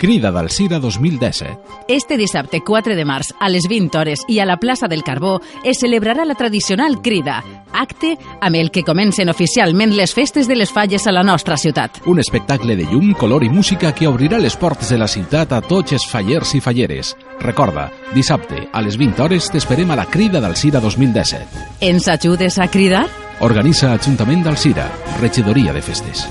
Crida del Sira 2017. Este dissabte 4 de març, a les 20 hores i a la plaça del Carbó, es celebrarà la tradicional crida, acte amb el que comencen oficialment les festes de les falles a la nostra ciutat. Un espectacle de llum, color i música que obrirà les portes de la ciutat a tots els fallers i falleres. Recorda, dissabte, a les 20 hores, t'esperem a la Crida del Sira 2017. Ens ajudes a cridar? Organitza Ajuntament del Sira, regidoria de festes.